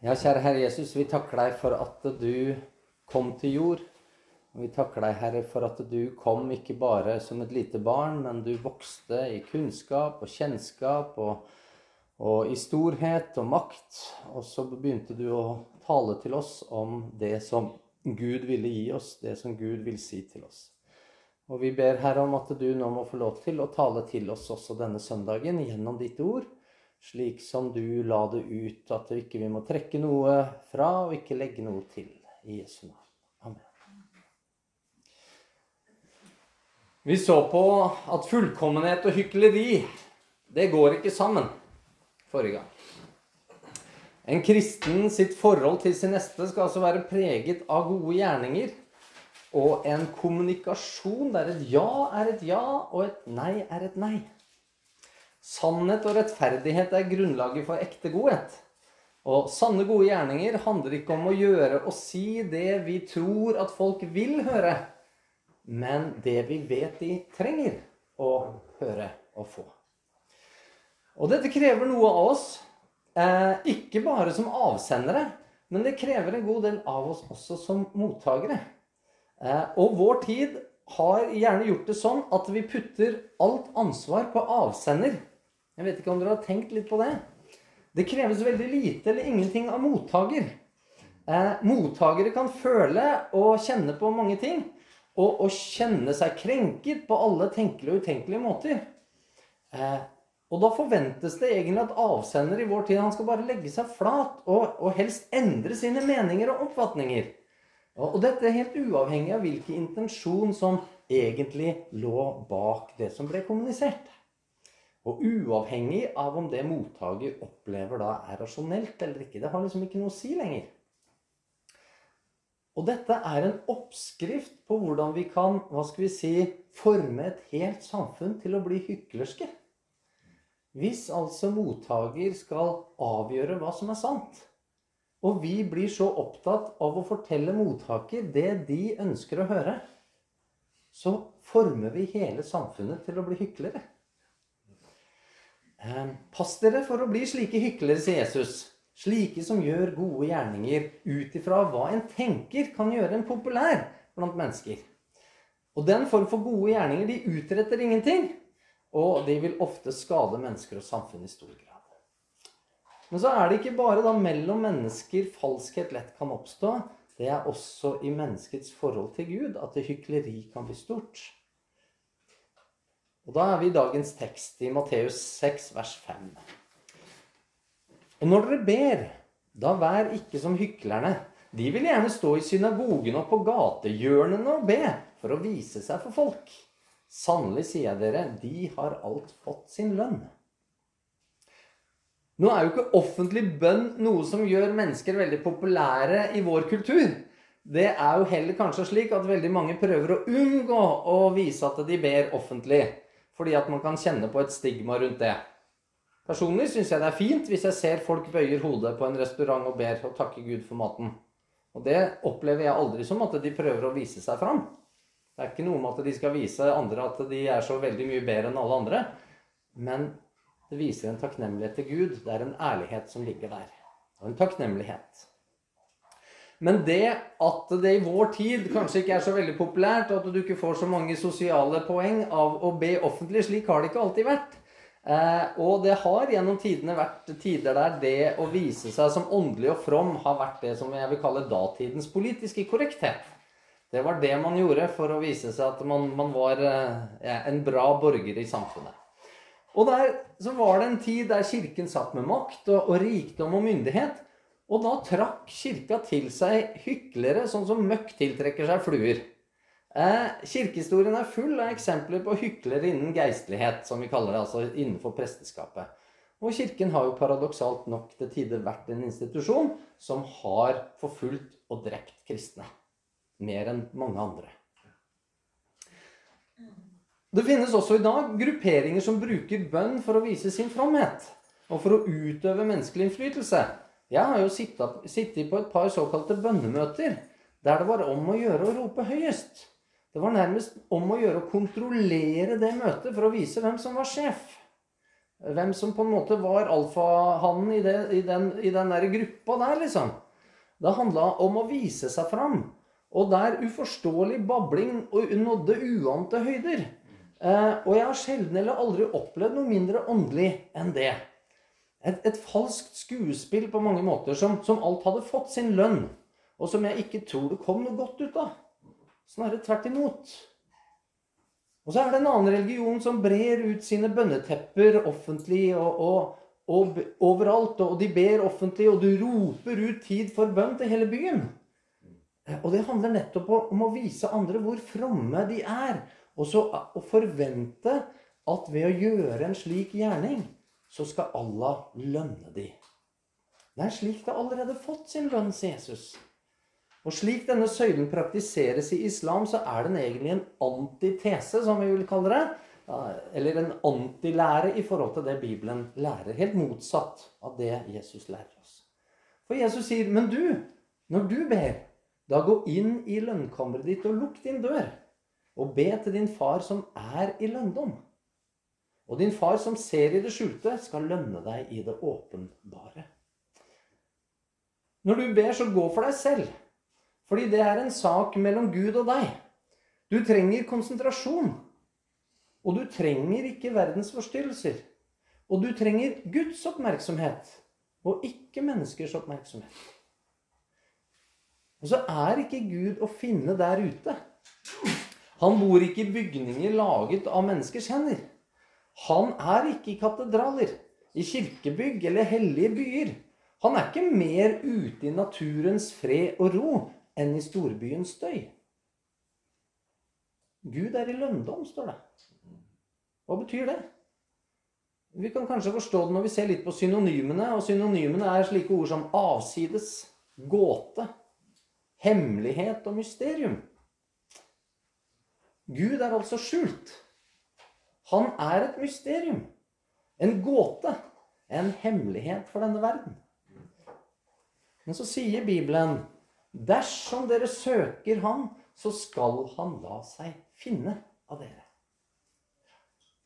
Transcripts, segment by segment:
Ja, kjære Herre Jesus, vi takker deg for at du kom til jord. Vi takker deg, Herre, for at du kom ikke bare som et lite barn, men du vokste i kunnskap og kjennskap og, og i storhet og makt. Og så begynte du å tale til oss om det som Gud ville gi oss, det som Gud vil si til oss. Og vi ber Herre om at du nå må få lov til å tale til oss også denne søndagen gjennom ditt ord slik som du la det ut, at vi ikke må trekke noe fra og ikke legge noe til. I Jesu navn. Amen. Vi så på at fullkommenhet og hykleri, det går ikke sammen forrige gang. En kristen sitt forhold til sin neste skal altså være preget av gode gjerninger og en kommunikasjon der et ja er et ja, og et nei er et nei. Sannhet og rettferdighet er grunnlaget for ekte godhet. Og sanne, gode gjerninger handler ikke om å gjøre og si det vi tror at folk vil høre, men det vi vet de trenger å høre og få. Og dette krever noe av oss, eh, ikke bare som avsendere, men det krever en god del av oss også som mottakere. Eh, og vår tid har gjerne gjort det sånn at vi putter alt ansvar på avsender jeg vet ikke om dere har tenkt litt på det. Det kreves veldig lite eller ingenting av mottaker. Eh, mottakere kan føle og kjenne på mange ting. Og, og kjenne seg krenket på alle tenkelige og utenkelige måter. Eh, og da forventes det egentlig at avsender i vår tid han skal bare legge seg flat og, og helst endre sine meninger og oppfatninger. Og, og dette er helt uavhengig av hvilken intensjon som egentlig lå bak det som ble kommunisert. Og uavhengig av om det mottaker opplever da er rasjonelt eller ikke. Det har liksom ikke noe å si lenger. Og dette er en oppskrift på hvordan vi kan hva skal vi si, forme et helt samfunn til å bli hyklerske. Hvis altså mottaker skal avgjøre hva som er sant, og vi blir så opptatt av å fortelle mottaker det de ønsker å høre, så former vi hele samfunnet til å bli hyklere. Ehm, pass dere for å bli slike hyklere, sier Jesus. Slike som gjør gode gjerninger ut ifra hva en tenker kan gjøre en populær blant mennesker. Og den form for gode gjerninger de utretter ingenting. Og de vil ofte skade mennesker og samfunn i stor grad. Men så er det ikke bare da mellom mennesker falskhet lett kan oppstå. Det er også i menneskets forhold til Gud at hykleri kan bli stort. Og Da er vi i dagens tekst i Matteus 6, vers 5. Og når dere ber, da vær ikke som hyklerne. De vil gjerne stå i synagogen og på gatehjørnene og be for å vise seg for folk. Sannelig sier jeg dere, de har alt fått sin lønn. Nå er jo ikke offentlig bønn noe som gjør mennesker veldig populære i vår kultur. Det er jo heller kanskje slik at veldig mange prøver å unngå å vise at de ber offentlig fordi at man kan kjenne på et stigma rundt det. Personlig syns jeg det er fint hvis jeg ser folk bøyer hodet på en restaurant og ber og takker Gud for maten. Og det opplever jeg aldri som at de prøver å vise seg fram. Det er ikke noe med at de skal vise andre at de er så veldig mye bedre enn alle andre. Men det viser en takknemlighet til Gud. Det er en ærlighet som ligger der. Og en takknemlighet. Men det at det i vår tid kanskje ikke er så veldig populært, og at du ikke får så mange sosiale poeng av å be offentlig, slik har det ikke alltid vært. Eh, og det har gjennom tidene vært tider der det å vise seg som åndelig og from har vært det som jeg vil kalle datidens politiske korrekthet. Det var det man gjorde for å vise seg at man, man var eh, en bra borger i samfunnet. Og der så var det en tid der Kirken satt med makt og, og rikdom og myndighet. Og da trakk kirka til seg hyklere, sånn som møkk tiltrekker seg fluer. Eh, kirkehistorien er full av eksempler på hyklere innen geistlighet, som vi kaller det, altså innenfor presteskapet. Og kirken har jo paradoksalt nok til tider vært en institusjon som har forfulgt og drept kristne. Mer enn mange andre. Det finnes også i dag grupperinger som bruker bønn for å vise sin fromhet. Og for å utøve menneskelig innflytelse. Jeg har jo sittet på et par såkalte bønnemøter der det var om å gjøre å rope høyest. Det var nærmest om å gjøre å kontrollere det møtet for å vise hvem som var sjef. Hvem som på en måte var alfahannen i, i, den, i den der gruppa der, liksom. Det handla om å vise seg fram. Og der uforståelig babling nådde uante høyder. Eh, og jeg har sjelden eller aldri opplevd noe mindre åndelig enn det. Et, et falskt skuespill på mange måter, som, som alt hadde fått sin lønn. Og som jeg ikke tror det kom noe godt ut av. Snarere tvert imot. Og så er det en annen religion som brer ut sine bønnetepper offentlig og, og, og, overalt. Og de ber offentlig, og du roper ut tid for bønn til hele byen. Og det handler nettopp om å vise andre hvor fromme de er. Og så å forvente at ved å gjøre en slik gjerning, så skal Allah lønne de. Det er slik det allerede fått sin lønn, sier Jesus. Og slik denne søylen praktiseres i islam, så er den egentlig en antitese, som vi vil kalle det. Eller en antilære i forhold til det Bibelen lærer. Helt motsatt av det Jesus lærer oss. For Jesus sier, 'Men du, når du ber, da gå inn i lønnkammeret ditt og lukk din dør.' 'Og be til din far som er i lønndom.' 'Og din far som ser i det skjulte, skal lønne deg i det åpenbare.' Når du ber, så gå for deg selv. Fordi det er en sak mellom Gud og deg. Du trenger konsentrasjon. Og du trenger ikke verdens forstyrrelser. Og du trenger Guds oppmerksomhet, og ikke menneskers oppmerksomhet. Og så er ikke Gud å finne der ute. Han bor ikke i bygninger laget av menneskers hender. Han er ikke i katedraler, i kirkebygg eller hellige byer. Han er ikke mer ute i naturens fred og ro enn i storbyens støy. Gud er i lønndom, står det. Hva betyr det? Vi kan kanskje forstå det når vi ser litt på synonymene. Og synonymene er slike ord som avsides, gåte, hemmelighet og mysterium. Gud er altså skjult. Han er et mysterium. En gåte. En hemmelighet for denne verden. Men så sier Bibelen Dersom dere søker Han, så skal Han la seg finne av dere.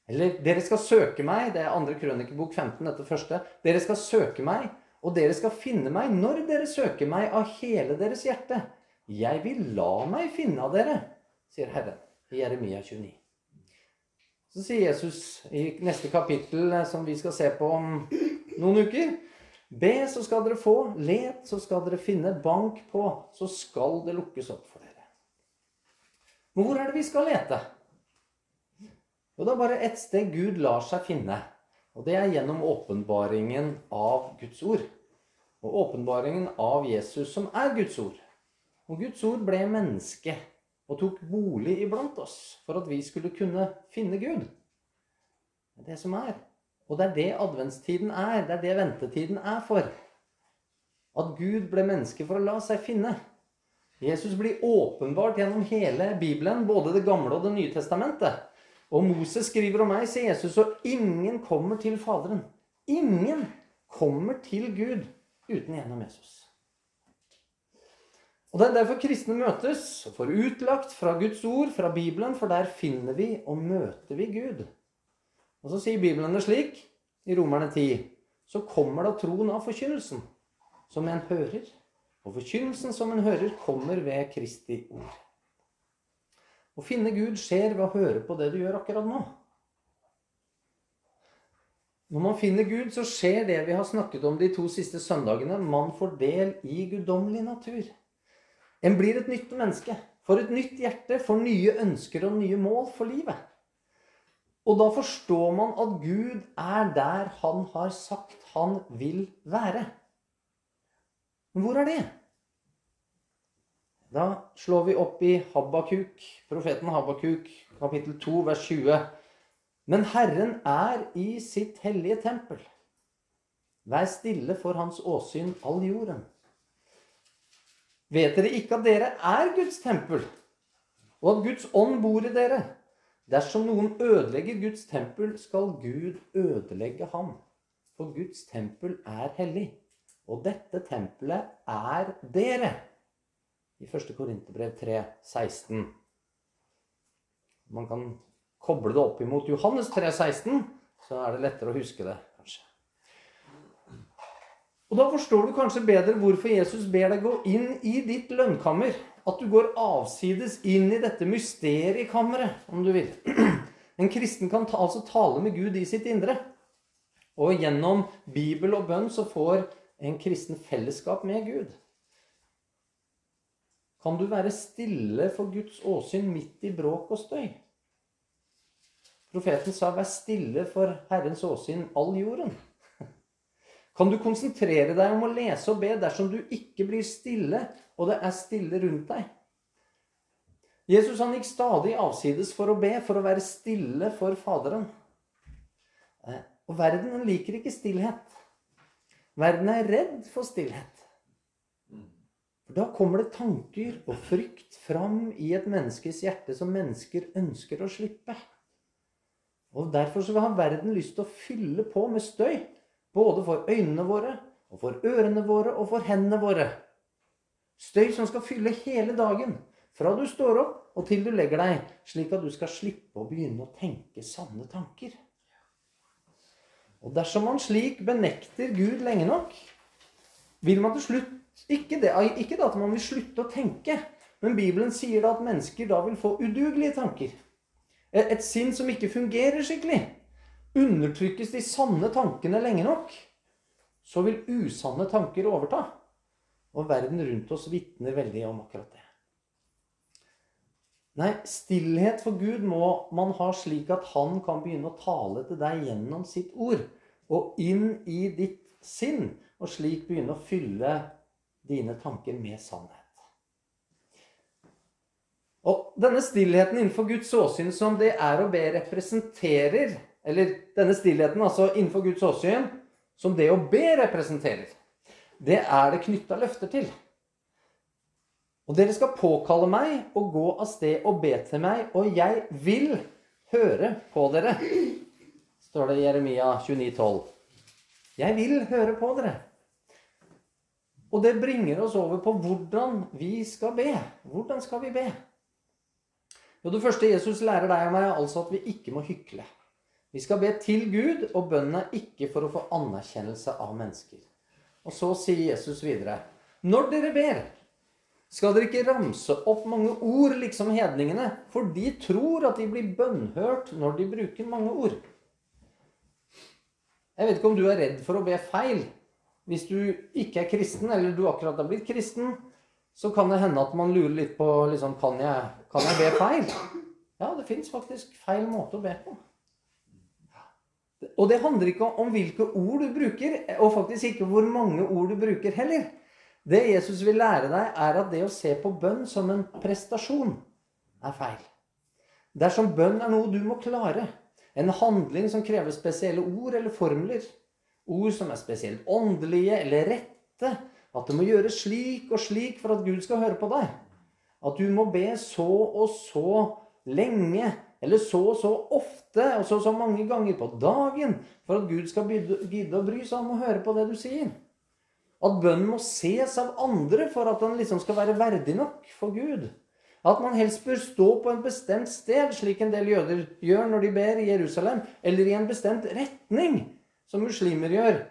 Eller dere skal søke meg, det er andre krønikebok 15, dette første. Dere skal søke meg, og dere skal finne meg når dere søker meg av hele deres hjerte. Jeg vil la meg finne av dere, sier Herren i Jeremia 29. Så sier Jesus i neste kapittel, som vi skal se på om noen uker Be, så skal dere få. Let, så skal dere finne. Bank på, så skal det lukkes opp for dere. Men hvor er det vi skal lete? Jo, det er bare ett sted Gud lar seg finne. Og det er gjennom åpenbaringen av Guds ord. Og åpenbaringen av Jesus, som er Guds ord. Og Guds ord ble menneske og tok bolig iblant oss for at vi skulle kunne finne Gud. Det er det som er. Og det er det adventstiden er. Det er det ventetiden er for. At Gud ble menneske for å la seg finne. Jesus blir åpenbart gjennom hele Bibelen, både Det gamle og Det nye testamentet. Og Moses skriver om meg, sier Jesus, og ingen kommer til Faderen. Ingen kommer til Gud uten gjennom Jesus. Og Det er derfor kristne møtes og får utlagt fra Guds ord, fra Bibelen, for der finner vi og møter vi Gud. Og så sier Bibelen det slik i Romerne 10. Så kommer da troen av forkynnelsen, som en hører. Og forkynnelsen som en hører, kommer ved Kristi ord. Å finne Gud skjer ved å høre på det du gjør akkurat nå. Når man finner Gud, så skjer det vi har snakket om de to siste søndagene. Man får del i guddommelig natur. En blir et nytt menneske. Får et nytt hjerte, får nye ønsker og nye mål for livet. Og da forstår man at Gud er der han har sagt han vil være. Men hvor er det? Da slår vi opp i Habakuk, profeten Habakuk, kapittel 2, vers 20. Men Herren er i sitt hellige tempel. Vær stille for hans åsyn, all jorden. Vet dere ikke at dere er Guds tempel, og at Guds ånd bor i dere? Dersom noen ødelegger Guds tempel, skal Gud ødelegge ham. For Guds tempel er hellig. Og dette tempelet er dere. I 1. Korinterbrev 3, 16. Man kan koble det opp imot Johannes 3, 16, så er det lettere å huske det. Og da forstår du kanskje bedre hvorfor Jesus ber deg gå inn i ditt lønnkammer. At du går avsides inn i dette mysteriekammeret, om du vil. En kristen kan ta, altså tale med Gud i sitt indre. Og gjennom Bibel og bønn så får en kristen fellesskap med Gud. Kan du være stille for Guds åsyn midt i bråk og støy? Profeten sa 'vær stille for Herrens åsyn, all jorden'. Kan du konsentrere deg om å lese og be dersom du ikke blir stille, og det er stille rundt deg? Jesus han gikk stadig avsides for å be, for å være stille for Faderen. Eh, og verden liker ikke stillhet. Verden er redd for stillhet. For Da kommer det tanker og frykt fram i et menneskes hjerte som mennesker ønsker å slippe. Og Derfor så har verden lyst til å fylle på med støy. Både for øynene våre, og for ørene våre og for hendene våre. Støy som skal fylle hele dagen. Fra du står opp og til du legger deg. Slik at du skal slippe å begynne å tenke sanne tanker. Og dersom man slik benekter Gud lenge nok, vil man til slutt ikke, det, ikke det at man vil slutte å tenke, men Bibelen sier da at mennesker da vil få udugelige tanker. Et, et sinn som ikke fungerer skikkelig. Undertrykkes de sanne tankene lenge nok, så vil usanne tanker overta. Og verden rundt oss vitner veldig om akkurat det. Nei, stillhet for Gud må man ha slik at han kan begynne å tale til deg gjennom sitt ord. Og inn i ditt sinn. Og slik begynne å fylle dine tanker med sannhet. Og denne stillheten innenfor Guds åsyn som det er å be representerer Eller denne stillheten altså innenfor Guds åsyn som det å be representerer, det er det knytta løfter til. Og dere skal påkalle meg og gå av sted og be til meg, og jeg vil høre på dere. Står det i Jeremia 29, 29,12. Jeg vil høre på dere. Og det bringer oss over på hvordan vi skal be. Hvordan skal vi be? Jo, Det første Jesus lærer deg og meg, er altså at vi ikke må hykle. Vi skal be til Gud, og bønnen er ikke for å få anerkjennelse av mennesker. Og så sier Jesus videre.: Når dere ber, skal dere ikke ramse opp mange ord, liksom hedningene, for de tror at de blir bønnhørt når de bruker mange ord. Jeg vet ikke om du er redd for å be feil. Hvis du ikke er kristen, eller du akkurat har blitt kristen, så kan det hende at man lurer litt på liksom, kan, jeg, kan jeg be feil. Ja, det fins faktisk feil måte å be på. Og det handler ikke om hvilke ord du bruker, og faktisk ikke hvor mange ord du bruker heller. Det Jesus vil lære deg, er at det å se på bønn som en prestasjon er feil. Dersom bønn er noe du må klare, en handling som krever spesielle ord eller formler, ord som er spesielt åndelige eller rette, at det må gjøres slik og slik for at Gud skal høre på deg, at du må be så og så lenge eller så og så ofte og så og så mange ganger på dagen for at Gud skal gidde å bry seg om å høre på det du sier. At bønnen må ses av andre for at den liksom skal være verdig nok for Gud. At man helst bør stå på en bestemt sted, slik en del jøder gjør når de ber i Jerusalem, eller i en bestemt retning, som muslimer gjør.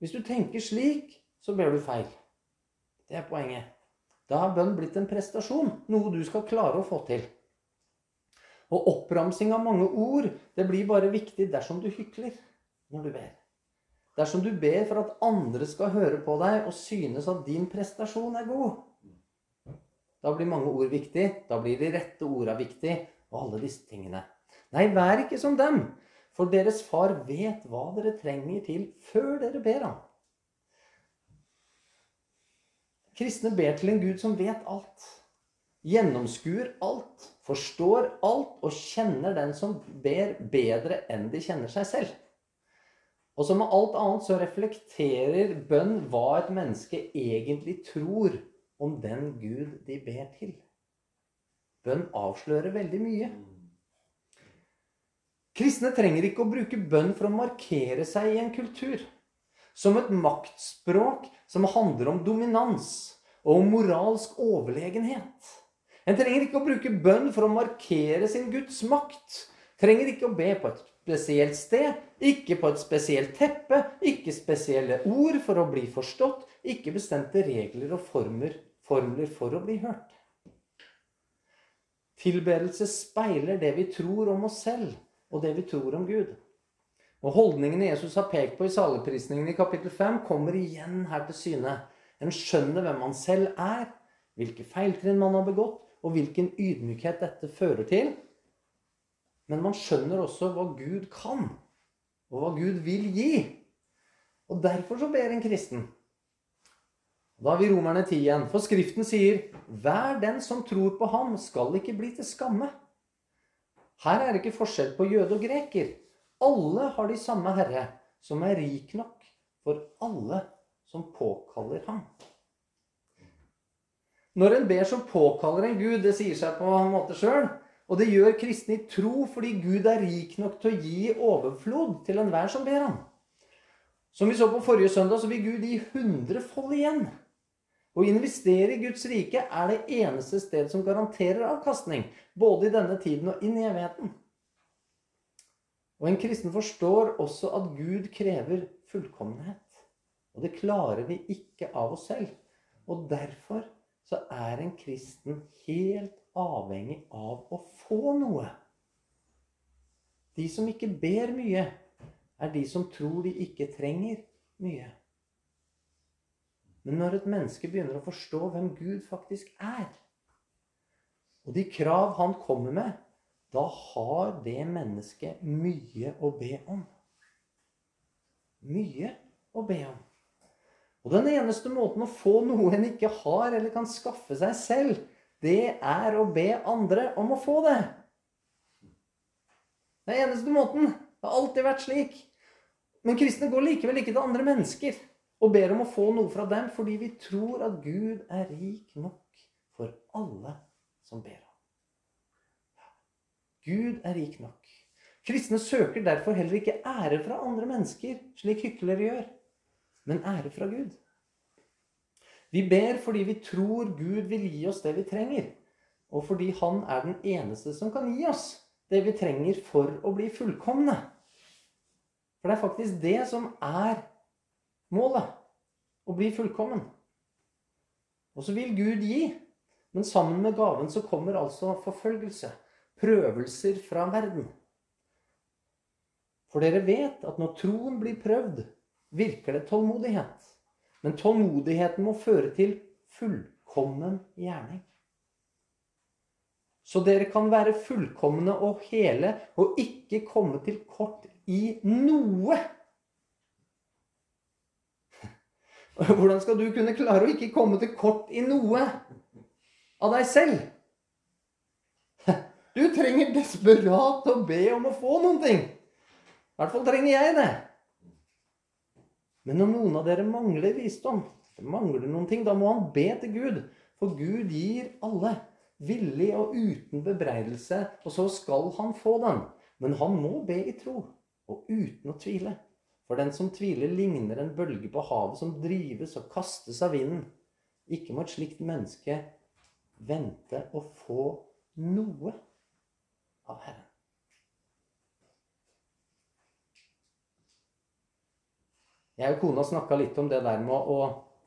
Hvis du tenker slik, så ber du feil. Det er poenget. Da har bønn blitt en prestasjon, noe du skal klare å få til. Og oppramsing av mange ord, det blir bare viktig dersom du hykler når du ber. Dersom du ber for at andre skal høre på deg og synes at din prestasjon er god. Da blir mange ord viktig. Da blir de rette orda viktig. Og alle disse tingene. Nei, vær ikke som dem. For deres far vet hva dere trenger til før dere ber ham. Kristne ber til en Gud som vet alt. Gjennomskuer alt. Forstår alt og kjenner den som ber, bedre enn de kjenner seg selv. Og som med alt annet så reflekterer bønn hva et menneske egentlig tror om den Gud de ber til. Bønn avslører veldig mye. Kristne trenger ikke å bruke bønn for å markere seg i en kultur. Som et maktspråk som handler om dominans og om moralsk overlegenhet. En trenger ikke å bruke bønn for å markere sin Guds makt. Trenger ikke å be på et spesielt sted, ikke på et spesielt teppe, ikke spesielle ord for å bli forstått, ikke bestemte regler og former, formler for å bli hørt. Tilbedelse speiler det vi tror om oss selv, og det vi tror om Gud. Og Holdningene Jesus har pekt på i saligprisningen i kapittel 5, kommer igjen her til syne. En skjønner hvem man selv er, hvilke feiltrinn man har begått, og hvilken ydmykhet dette fører til. Men man skjønner også hva Gud kan, og hva Gud vil gi. Og derfor så ber en kristen. Da har vi Romerne 10 igjen. For Skriften sier hver den som tror på ham, skal ikke bli til skamme. Her er det ikke forskjell på jøde og greker. Alle har de samme Herre, som er rik nok for alle som påkaller ham. Når en ber som påkaller en Gud, det sier seg på en måte sjøl, og det gjør kristne i tro fordi Gud er rik nok til å gi overflod til enhver som ber ham. Som vi så på forrige søndag, så vil Gud gi hundrefold igjen. Å investere i Guds rike er det eneste sted som garanterer avkastning, både i denne tiden og inn i evigheten. Og en kristen forstår også at Gud krever fullkommenhet. Og det klarer vi ikke av oss selv. Og derfor så er en kristen helt avhengig av å få noe. De som ikke ber mye, er de som tror de ikke trenger mye. Men når et menneske begynner å forstå hvem Gud faktisk er, og de krav han kommer med, da har det mennesket mye å be om. Mye å be om. Og den eneste måten å få noe en ikke har eller kan skaffe seg selv, det er å be andre om å få det. Det er eneste måten. Det har alltid vært slik. Men kristne går likevel ikke til andre mennesker og ber om å få noe fra dem fordi vi tror at Gud er rik nok for alle som ber ham. Gud er rik nok. Kristne søker derfor heller ikke ære fra andre mennesker, slik hyklere gjør, men ære fra Gud. Vi ber fordi vi tror Gud vil gi oss det vi trenger, og fordi Han er den eneste som kan gi oss det vi trenger for å bli fullkomne. For det er faktisk det som er målet. Å bli fullkommen. Og så vil Gud gi, men sammen med gaven så kommer altså forfølgelse. Prøvelser fra verden. For dere vet at når troen blir prøvd, virker det tålmodighet. Men tålmodigheten må føre til fullkommen gjerning. Så dere kan være fullkomne og hele og ikke komme til kort i noe. Hvordan skal du kunne klare å ikke komme til kort i noe av deg selv? Du trenger desperat å be om å få noen ting. I hvert fall trenger jeg det. Men om noen av dere mangler visdom, mangler noen ting, da må han be til Gud. For Gud gir alle, villig og uten bebreidelse, og så skal han få den. Men han må be i tro, og uten å tvile. For den som tviler, ligner en bølge på havet som drives og kastes av vinden. Ikke må et slikt menneske vente å få noe av Herren. Jeg og kona snakka litt om det der med å,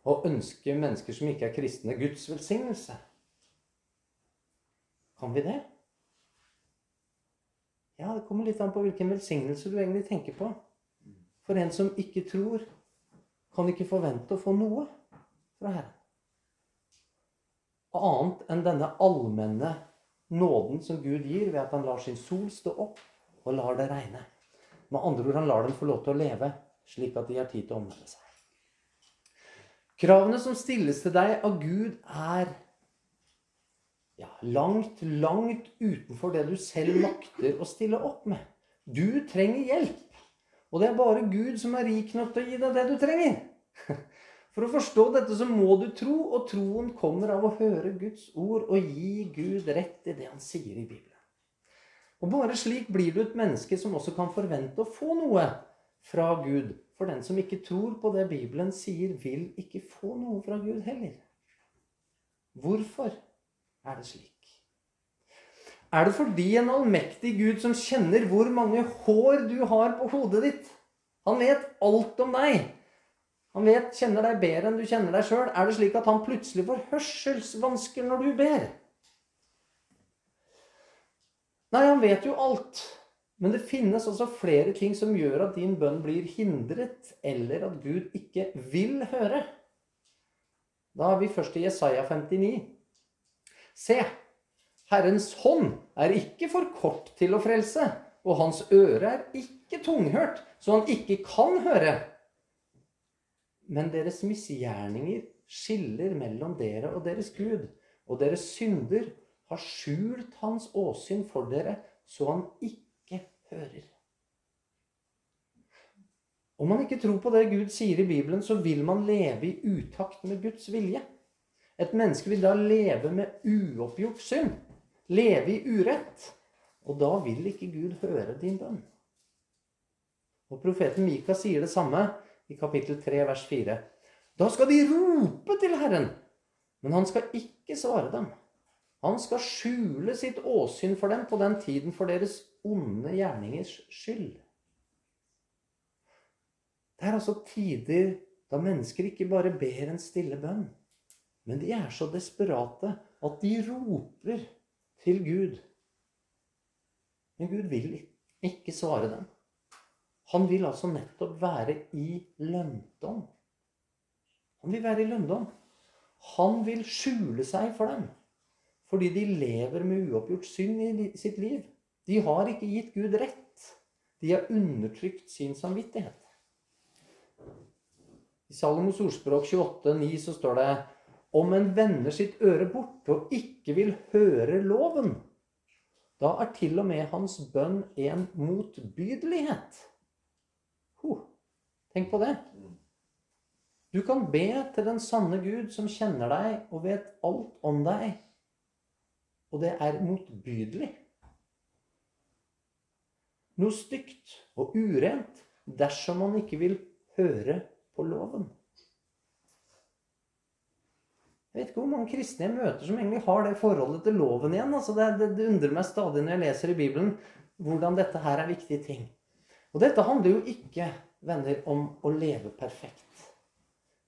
å, ønske mennesker som ikke er kristne, Guds velsignelse. Kan vi det? Ja, det kommer litt an på hvilken velsignelse du egentlig tenker på. For en som ikke tror, kan ikke forvente å få noe fra Herren. Annet enn denne allmenne nåden som Gud gir ved at han lar sin sol stå opp og lar det regne. Med andre ord, han lar dem få lov til å leve slik at de har tid til å omvende seg. Kravene som stilles til deg av Gud, er ja, langt, langt utenfor det du selv makter å stille opp med. Du trenger hjelp. Og det er bare Gud som er rik nok til å gi deg det du trenger. For å forstå dette så må du tro, og troen kommer av å høre Guds ord og gi Gud rett i det han sier i Bibelen. Og bare slik blir du et menneske som også kan forvente å få noe fra Gud. For den som ikke tror på det Bibelen sier, vil ikke få noe fra Gud heller. Hvorfor er det slik? Er det fordi en allmektig Gud som kjenner hvor mange hår du har på hodet ditt Han vet alt om deg. Han vet, kjenner deg bedre enn du kjenner deg sjøl. Er det slik at han plutselig får hørselsvansker når du ber? Nei, han vet jo alt. Men det finnes også flere ting som gjør at din bønn blir hindret, eller at Gud ikke vil høre. Da er vi først i Jesaja 59. Se, Herrens hånd er ikke for kort til å frelse, og hans øre er ikke tunghørt, så han ikke kan høre. Men deres misgjerninger skiller mellom dere og deres Gud, og deres synder har skjult hans åsyn for dere, så han ikke hører. Om man ikke tror på det Gud sier i Bibelen, så vil man leve i utakt med Guds vilje. Et menneske vil da leve med uoppgjort synd. Leve i urett. Og da vil ikke Gud høre din bønn. Og profeten Mika sier det samme i kapittel 3, vers 4. Da skal de rope til Herren, men han skal ikke svare dem. Han skal skjule sitt åsyn for dem på den tiden for deres onde gjerningers skyld. Det er altså tider da mennesker ikke bare ber en stille bønn, men de er så desperate at de roper til Gud. Men Gud vil ikke svare dem. Han vil altså nettopp være i lønndom. Han vil være i lønndom. Han vil skjule seg for dem fordi de lever med uoppgjort synd i sitt liv. De har ikke gitt Gud rett. De har undertrykt sin samvittighet. I Salomos ordspråk 28,9 så står det om en vender sitt øre bort og ikke vil høre loven, da er til og med hans bønn en motbydelighet. Huh. Tenk på det. Du kan be til den sanne Gud som kjenner deg og vet alt om deg og det er motbydelig. Noe stygt og urent dersom man ikke vil høre på loven. Jeg vet ikke hvor mange kristne jeg møter som egentlig har det forholdet til loven igjen. Altså det, det, det, undrer meg stadig når jeg leser i Bibelen hvordan dette her er viktige ting. Og dette handler jo ikke, venner, om å leve perfekt.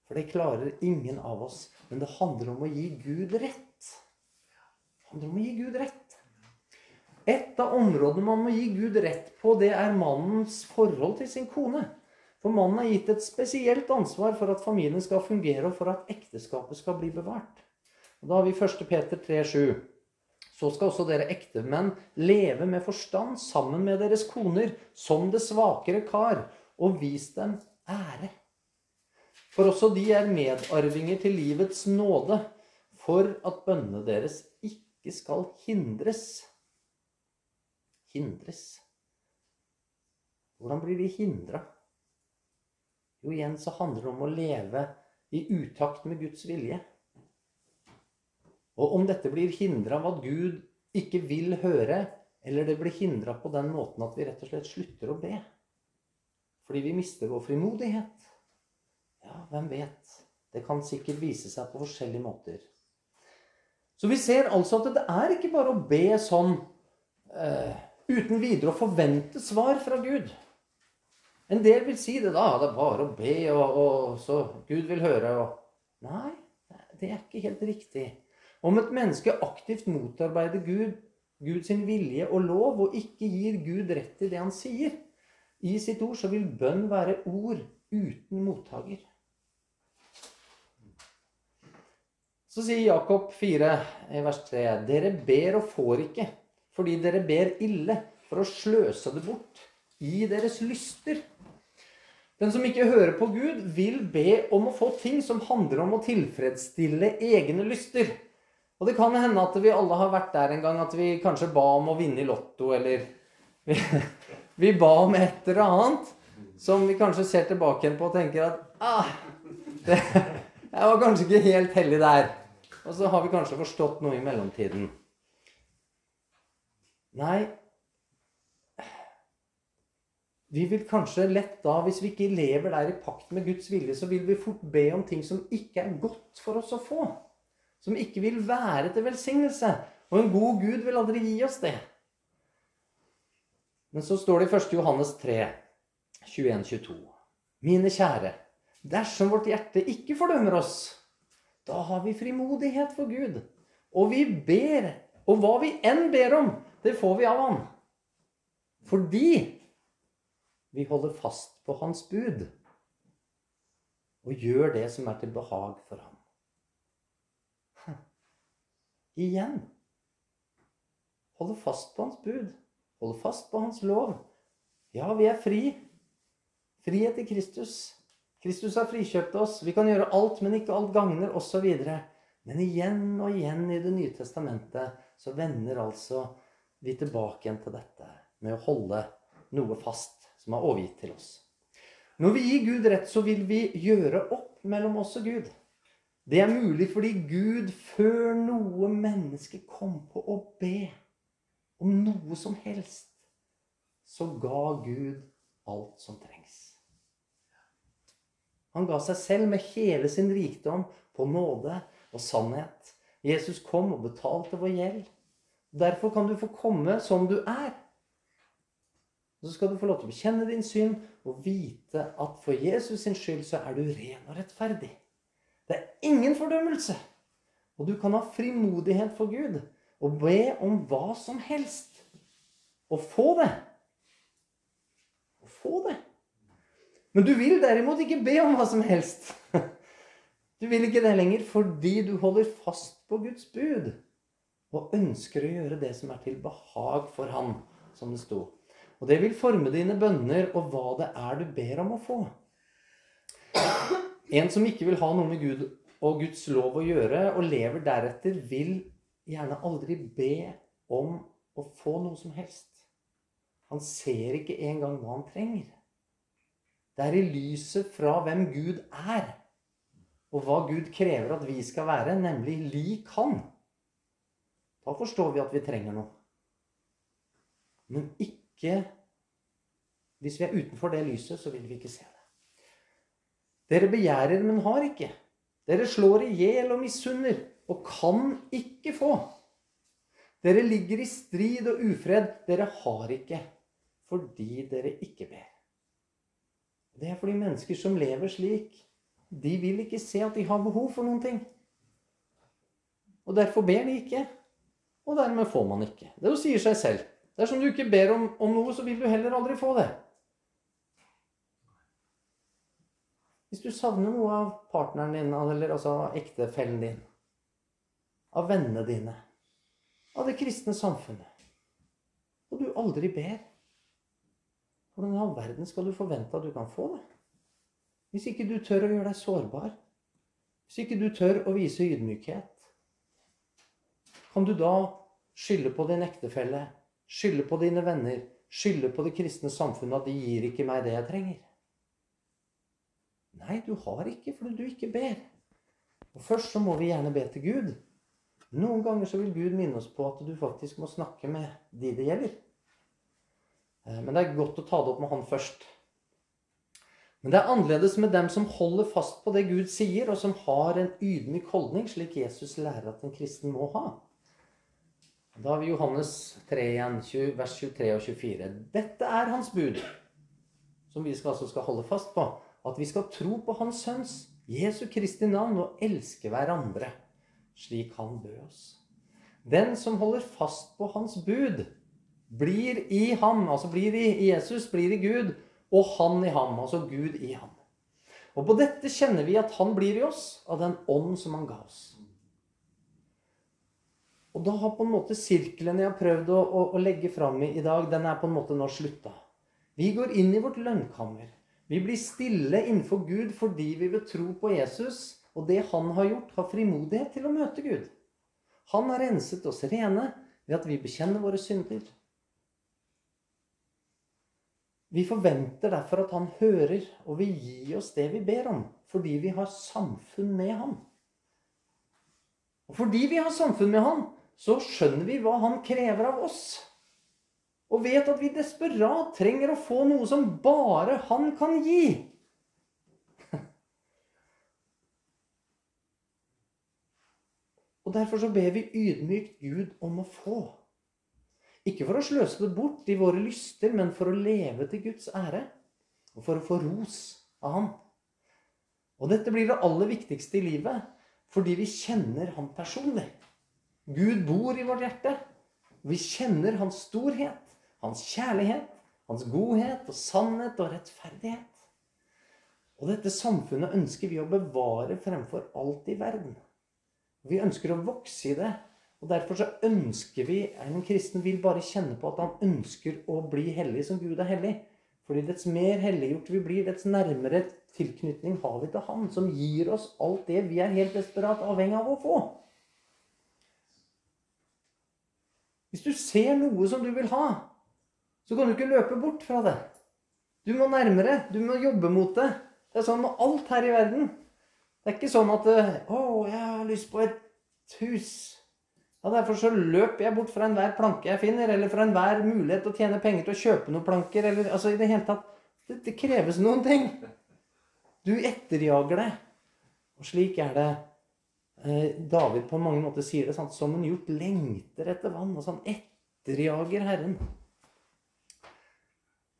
For det klarer ingen av oss. Men det handler om å gi Gud rett Det handler om å gi Gud rett. Et av områdene man må gi Gud rett på, det er mannens forhold til sin kone. For mannen er gitt et spesielt ansvar for at familien skal fungere, og for at ekteskapet skal bli bevart. Og da har vi 1. Peter 3,7. Så skal også dere ektemenn leve med forstand sammen med deres koner, som det svakere kar, og vis dem ære. For også de er medarvinger til livets nåde, for at bønnene deres ikke skal hindres. Hindres. Hvordan blir de hindra? Jo, igjen så handler det om å leve i utakt med Guds vilje. Og om dette blir hindra av at Gud ikke vil høre, eller det blir hindra på den måten at vi rett og slett slutter å be fordi vi mister vår frimodighet Ja, hvem vet? Det kan sikkert vise seg på forskjellige måter. Så vi ser altså at det er ikke bare å be sånn uh, uten videre å forvente svar fra Gud. En del vil si det da. Det er bare å be, og, og så Gud vil høre. Og... Nei, det er ikke helt riktig. Om et menneske aktivt motarbeider Gud, Guds vilje og lov, og ikke gir Gud rett i det han sier i sitt ord, så vil bønn være ord uten mottaker. Så sier Jakob 4 vers 3.: Dere ber og får ikke, fordi dere ber ille, for å sløse det bort i deres lyster. Den som ikke hører på Gud, vil be om å få ting som handler om å tilfredsstille egne lyster. Og det kan hende at vi alle har vært der en gang at vi kanskje ba om å vinne i Lotto, eller vi, vi ba om et eller annet som vi kanskje ser tilbake igjen på og tenker at ah, det, jeg var kanskje ikke helt heldig der. Og så har vi kanskje forstått noe i mellomtiden. Nei Vi vil kanskje lett da, hvis vi ikke lever der i pakt med Guds vilje, så vil vi fort be om ting som ikke er godt for oss å få. som ikke vil være til velsignelse. Og en god Gud vil aldri gi oss det. Men så står det i 1. Johannes 3, 21-22. Mine kjære, dersom vårt hjerte ikke fordømmer oss, da har vi frimodighet for Gud. Og vi ber, og hva vi enn ber om, det får vi av ham. Fordi vi holder fast på hans bud og gjør det som er til behag for ham. Igjen. Holde fast på hans bud. Holde fast på hans lov. Ja, vi er fri. Frihet i Kristus. Kristus har frikjøpt oss. Vi kan gjøre alt, men ikke alt gagner, osv. Men igjen og igjen i Det nye testamentet så vender altså vi tilbake igjen til dette med å holde noe fast som er overgitt til oss. Når vi gir Gud rett, så vil vi gjøre opp mellom oss og Gud. Det er mulig fordi Gud, før noe menneske kom på å be om noe som helst, så ga Gud alt som trengs. Han ga seg selv med hele sin rikdom på nåde og sannhet. Jesus kom og betalte vår gjeld. Derfor kan du få komme som du er. Og så skal du få lov til å bekjenne din synd og vite at for Jesus sin skyld så er du ren og rettferdig. Det er ingen fordømmelse. Og du kan ha frimodighet for Gud og be om hva som helst. Og få det. Og få det. Men du vil derimot ikke be om hva som helst. Du vil ikke det lenger fordi du holder fast på Guds bud og ønsker å gjøre det som er til behag for Han, som det sto. Og det vil forme dine bønner og hva det er du ber om å få. En som ikke vil ha noe med Gud og Guds lov å gjøre, og lever deretter, vil gjerne aldri be om å få noe som helst. Han ser ikke engang hva han trenger. Det er i lyset fra hvem Gud er, og hva Gud krever at vi skal være, nemlig lik Han. Da forstår vi at vi trenger noe. Men ikke Hvis vi er utenfor det lyset, så vil vi ikke se det. Dere begjærer, men har ikke. Dere slår i hjel og misunner og kan ikke få. Dere ligger i strid og ufred. Dere har ikke fordi dere ikke ber. Det er fordi mennesker som lever slik, de vil ikke se at de har behov for noen ting. Og derfor ber de ikke. Og dermed får man ikke. Det sier seg selv. Dersom du ikke ber om, om noe, så vil du heller aldri få det. Hvis du savner noe av partneren din, eller altså av ektefellen din, av vennene dine, av det kristne samfunnet, og du aldri ber Hvordan i all verden skal du forvente at du kan få det? Hvis ikke du tør å gjøre deg sårbar, hvis ikke du tør å vise ydmykhet, kan du da skylde på din ektefelle Skylde på dine venner. Skylde på det kristne samfunnet at de gir ikke meg det jeg trenger. Nei, du har ikke fordi du ikke ber. Og først så må vi gjerne be til Gud. Noen ganger så vil Gud minne oss på at du faktisk må snakke med de det gjelder. Eh, men det er godt å ta det opp med han først. Men det er annerledes med dem som holder fast på det Gud sier, og som har en ydmyk holdning, slik Jesus lærer at en kristen må ha. Da har vi Johannes 3 igjen, vers 23 og 24. Dette er hans bud, som vi skal, altså skal holde fast på. At vi skal tro på Hans Sønns, Jesu Kristi navn, og elske hverandre slik han bød oss. Den som holder fast på hans bud, blir i ham, altså blir i Jesus, blir i Gud, og han i ham, altså Gud i ham. Og på dette kjenner vi at han blir i oss av den ånd som han ga oss. Og da har på en måte sirkelen jeg har prøvd å, å, å legge fram i i dag, den er på en måte nå slutta. Vi går inn i vårt lønnkammer. Vi blir stille innenfor Gud fordi vi vil tro på Jesus og det han har gjort, har frimodighet til å møte Gud. Han har renset oss rene ved at vi bekjenner våre synder. Vi forventer derfor at han hører og vil gi oss det vi ber om, fordi vi har samfunn med han. Og fordi vi har samfunn med ham, så skjønner vi hva han krever av oss. Og vet at vi desperat trenger å få noe som bare han kan gi. Og derfor så ber vi ydmykt Gud om å få. Ikke for å sløse det bort i våre lyster, men for å leve til Guds ære. Og for å få ros av Han. Og dette blir det aller viktigste i livet, fordi vi kjenner Han personlig. Gud bor i vårt hjerte. Vi kjenner Hans storhet, Hans kjærlighet, Hans godhet og sannhet og rettferdighet. Og dette samfunnet ønsker vi å bevare fremfor alt i verden. Vi ønsker å vokse i det. Og Derfor så ønsker vi En kristen vil bare kjenne på at han ønsker å bli hellig som Gud er hellig. Fordi dets mer helliggjort vi blir, dets nærmere tilknytning har vi til Han, som gir oss alt det vi er helt desperat avhengig av å få. Hvis du ser noe som du vil ha, så kan du ikke løpe bort fra det. Du må nærmere. Du må jobbe mot det. Det er sånn med alt her i verden. Det er ikke sånn at 'Å, jeg har lyst på et hus'. Ja, Derfor så løper jeg bort fra enhver planke jeg finner, eller fra enhver mulighet til å tjene penger til å kjøpe noen planker. eller altså i Det hele tatt, det, det kreves noen ting. Du etterjager det. Og slik er det eh, David på mange måter sier det sant? som en hjort lengter etter vann. og sånn etterjager Herren.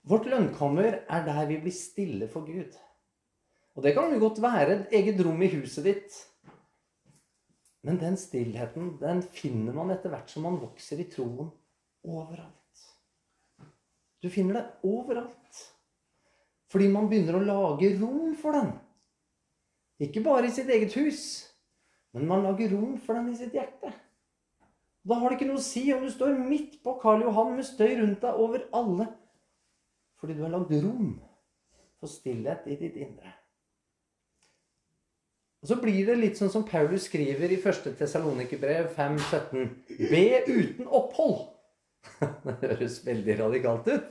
Vårt lønnkammer er der vi blir stille for Gud. Og det kan jo godt være et eget rom i huset ditt. Men den stillheten den finner man etter hvert som man vokser i troen overalt. Du finner det overalt. Fordi man begynner å lage rom for den. Ikke bare i sitt eget hus, men man lager rom for den i sitt hjerte. Da har det ikke noe å si om du står midt på Karl Johan med støy rundt deg over alle. Fordi du har lagd rom for stillhet i ditt indre. Og Så blir det litt sånn som Paulus skriver i 1. Tesalonikerbrev 5,17. Be uten opphold. Det høres veldig radikalt ut.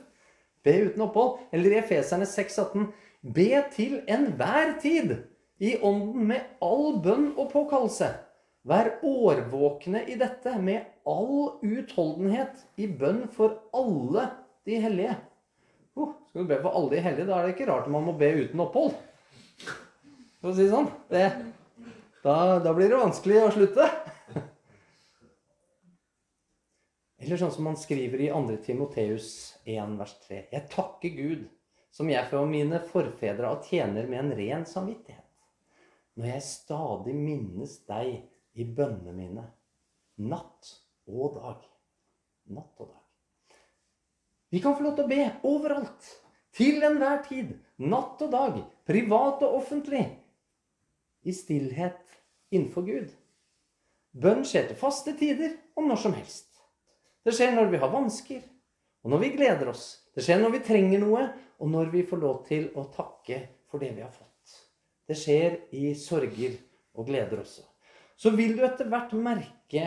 Be uten opphold. Eller i Efeserne 6,18. Be til enhver tid i ånden med all bønn og påkallelse. Vær årvåkne i dette med all utholdenhet i bønn for alle de hellige. Oh, skal du be for alle de hellige, da er det ikke rart man må be uten opphold. For å si det sånn. Da, da, blir det vanskelig å slutte. Eller sånn som man skriver i 2. Timoteus 1, vers 3. Jeg takker Gud, som jeg for mine forfedre og tjener med en ren samvittighet, når jeg stadig minnes deg i bønnene mine, natt og dag. Natt og dag. Vi kan få lov til å be overalt. Til enhver tid. Natt og dag. Privat og offentlig i stillhet innenfor Gud. Bønn skjer til faste tider og når som helst. Det skjer når vi har vansker, og når vi gleder oss. Det skjer når vi trenger noe, og når vi får lov til å takke for det vi har fått. Det skjer i sorger og gleder også. Så vil du etter hvert merke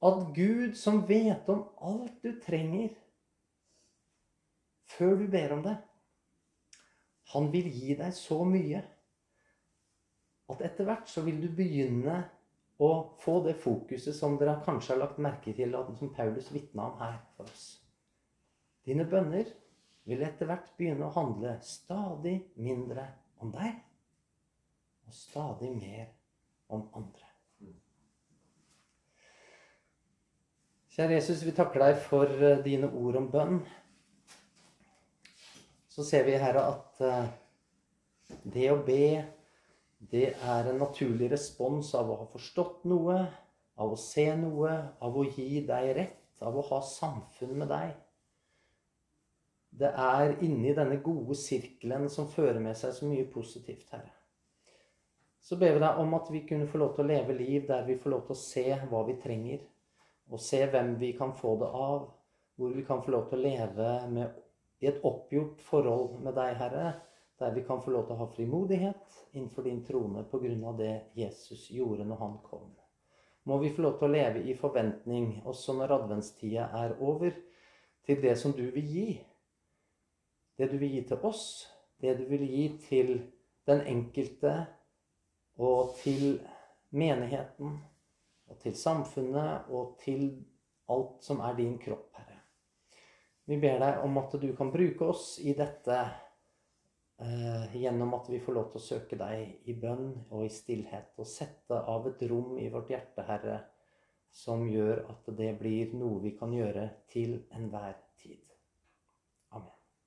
at Gud, som vet om alt du trenger før du ber om det, han vil gi deg så mye at etter hvert så vil du begynne å få det fokuset som dere kanskje har lagt merke til, og som Paulus vitna om her for oss. Dine bønner vil etter hvert begynne å handle stadig mindre om deg og stadig mer om andre. Kjære Jesus, vi takker deg for eh, dine ord om bønn. Så ser vi, Herre, at eh, det å be det er en naturlig respons av å ha forstått noe, av å se noe, av å gi deg rett, av å ha samfunn med deg. Det er inni denne gode sirkelen som fører med seg så mye positivt, Herre. Så ber vi deg om at vi kunne få lov til å leve liv der vi får lov til å se hva vi trenger, og se hvem vi kan få det av, hvor vi kan få lov til å leve med, i et oppgjort forhold med deg, Herre, der vi kan få lov til å ha frimodighet innenfor din trone pga. det Jesus gjorde når han kom. Må vi få lov til å leve i forventning, også når adventstida er over, til det som du vil gi. Det du vil gi til oss, det du vil gi til den enkelte og til menigheten og til samfunnet og til alt som er din kropp, Herre. Vi ber deg om at du kan bruke oss i dette eh, gjennom at vi får lov til å søke deg i bønn og i stillhet, og sette av et rom i vårt hjerte, Herre, som gjør at det blir noe vi kan gjøre til enhver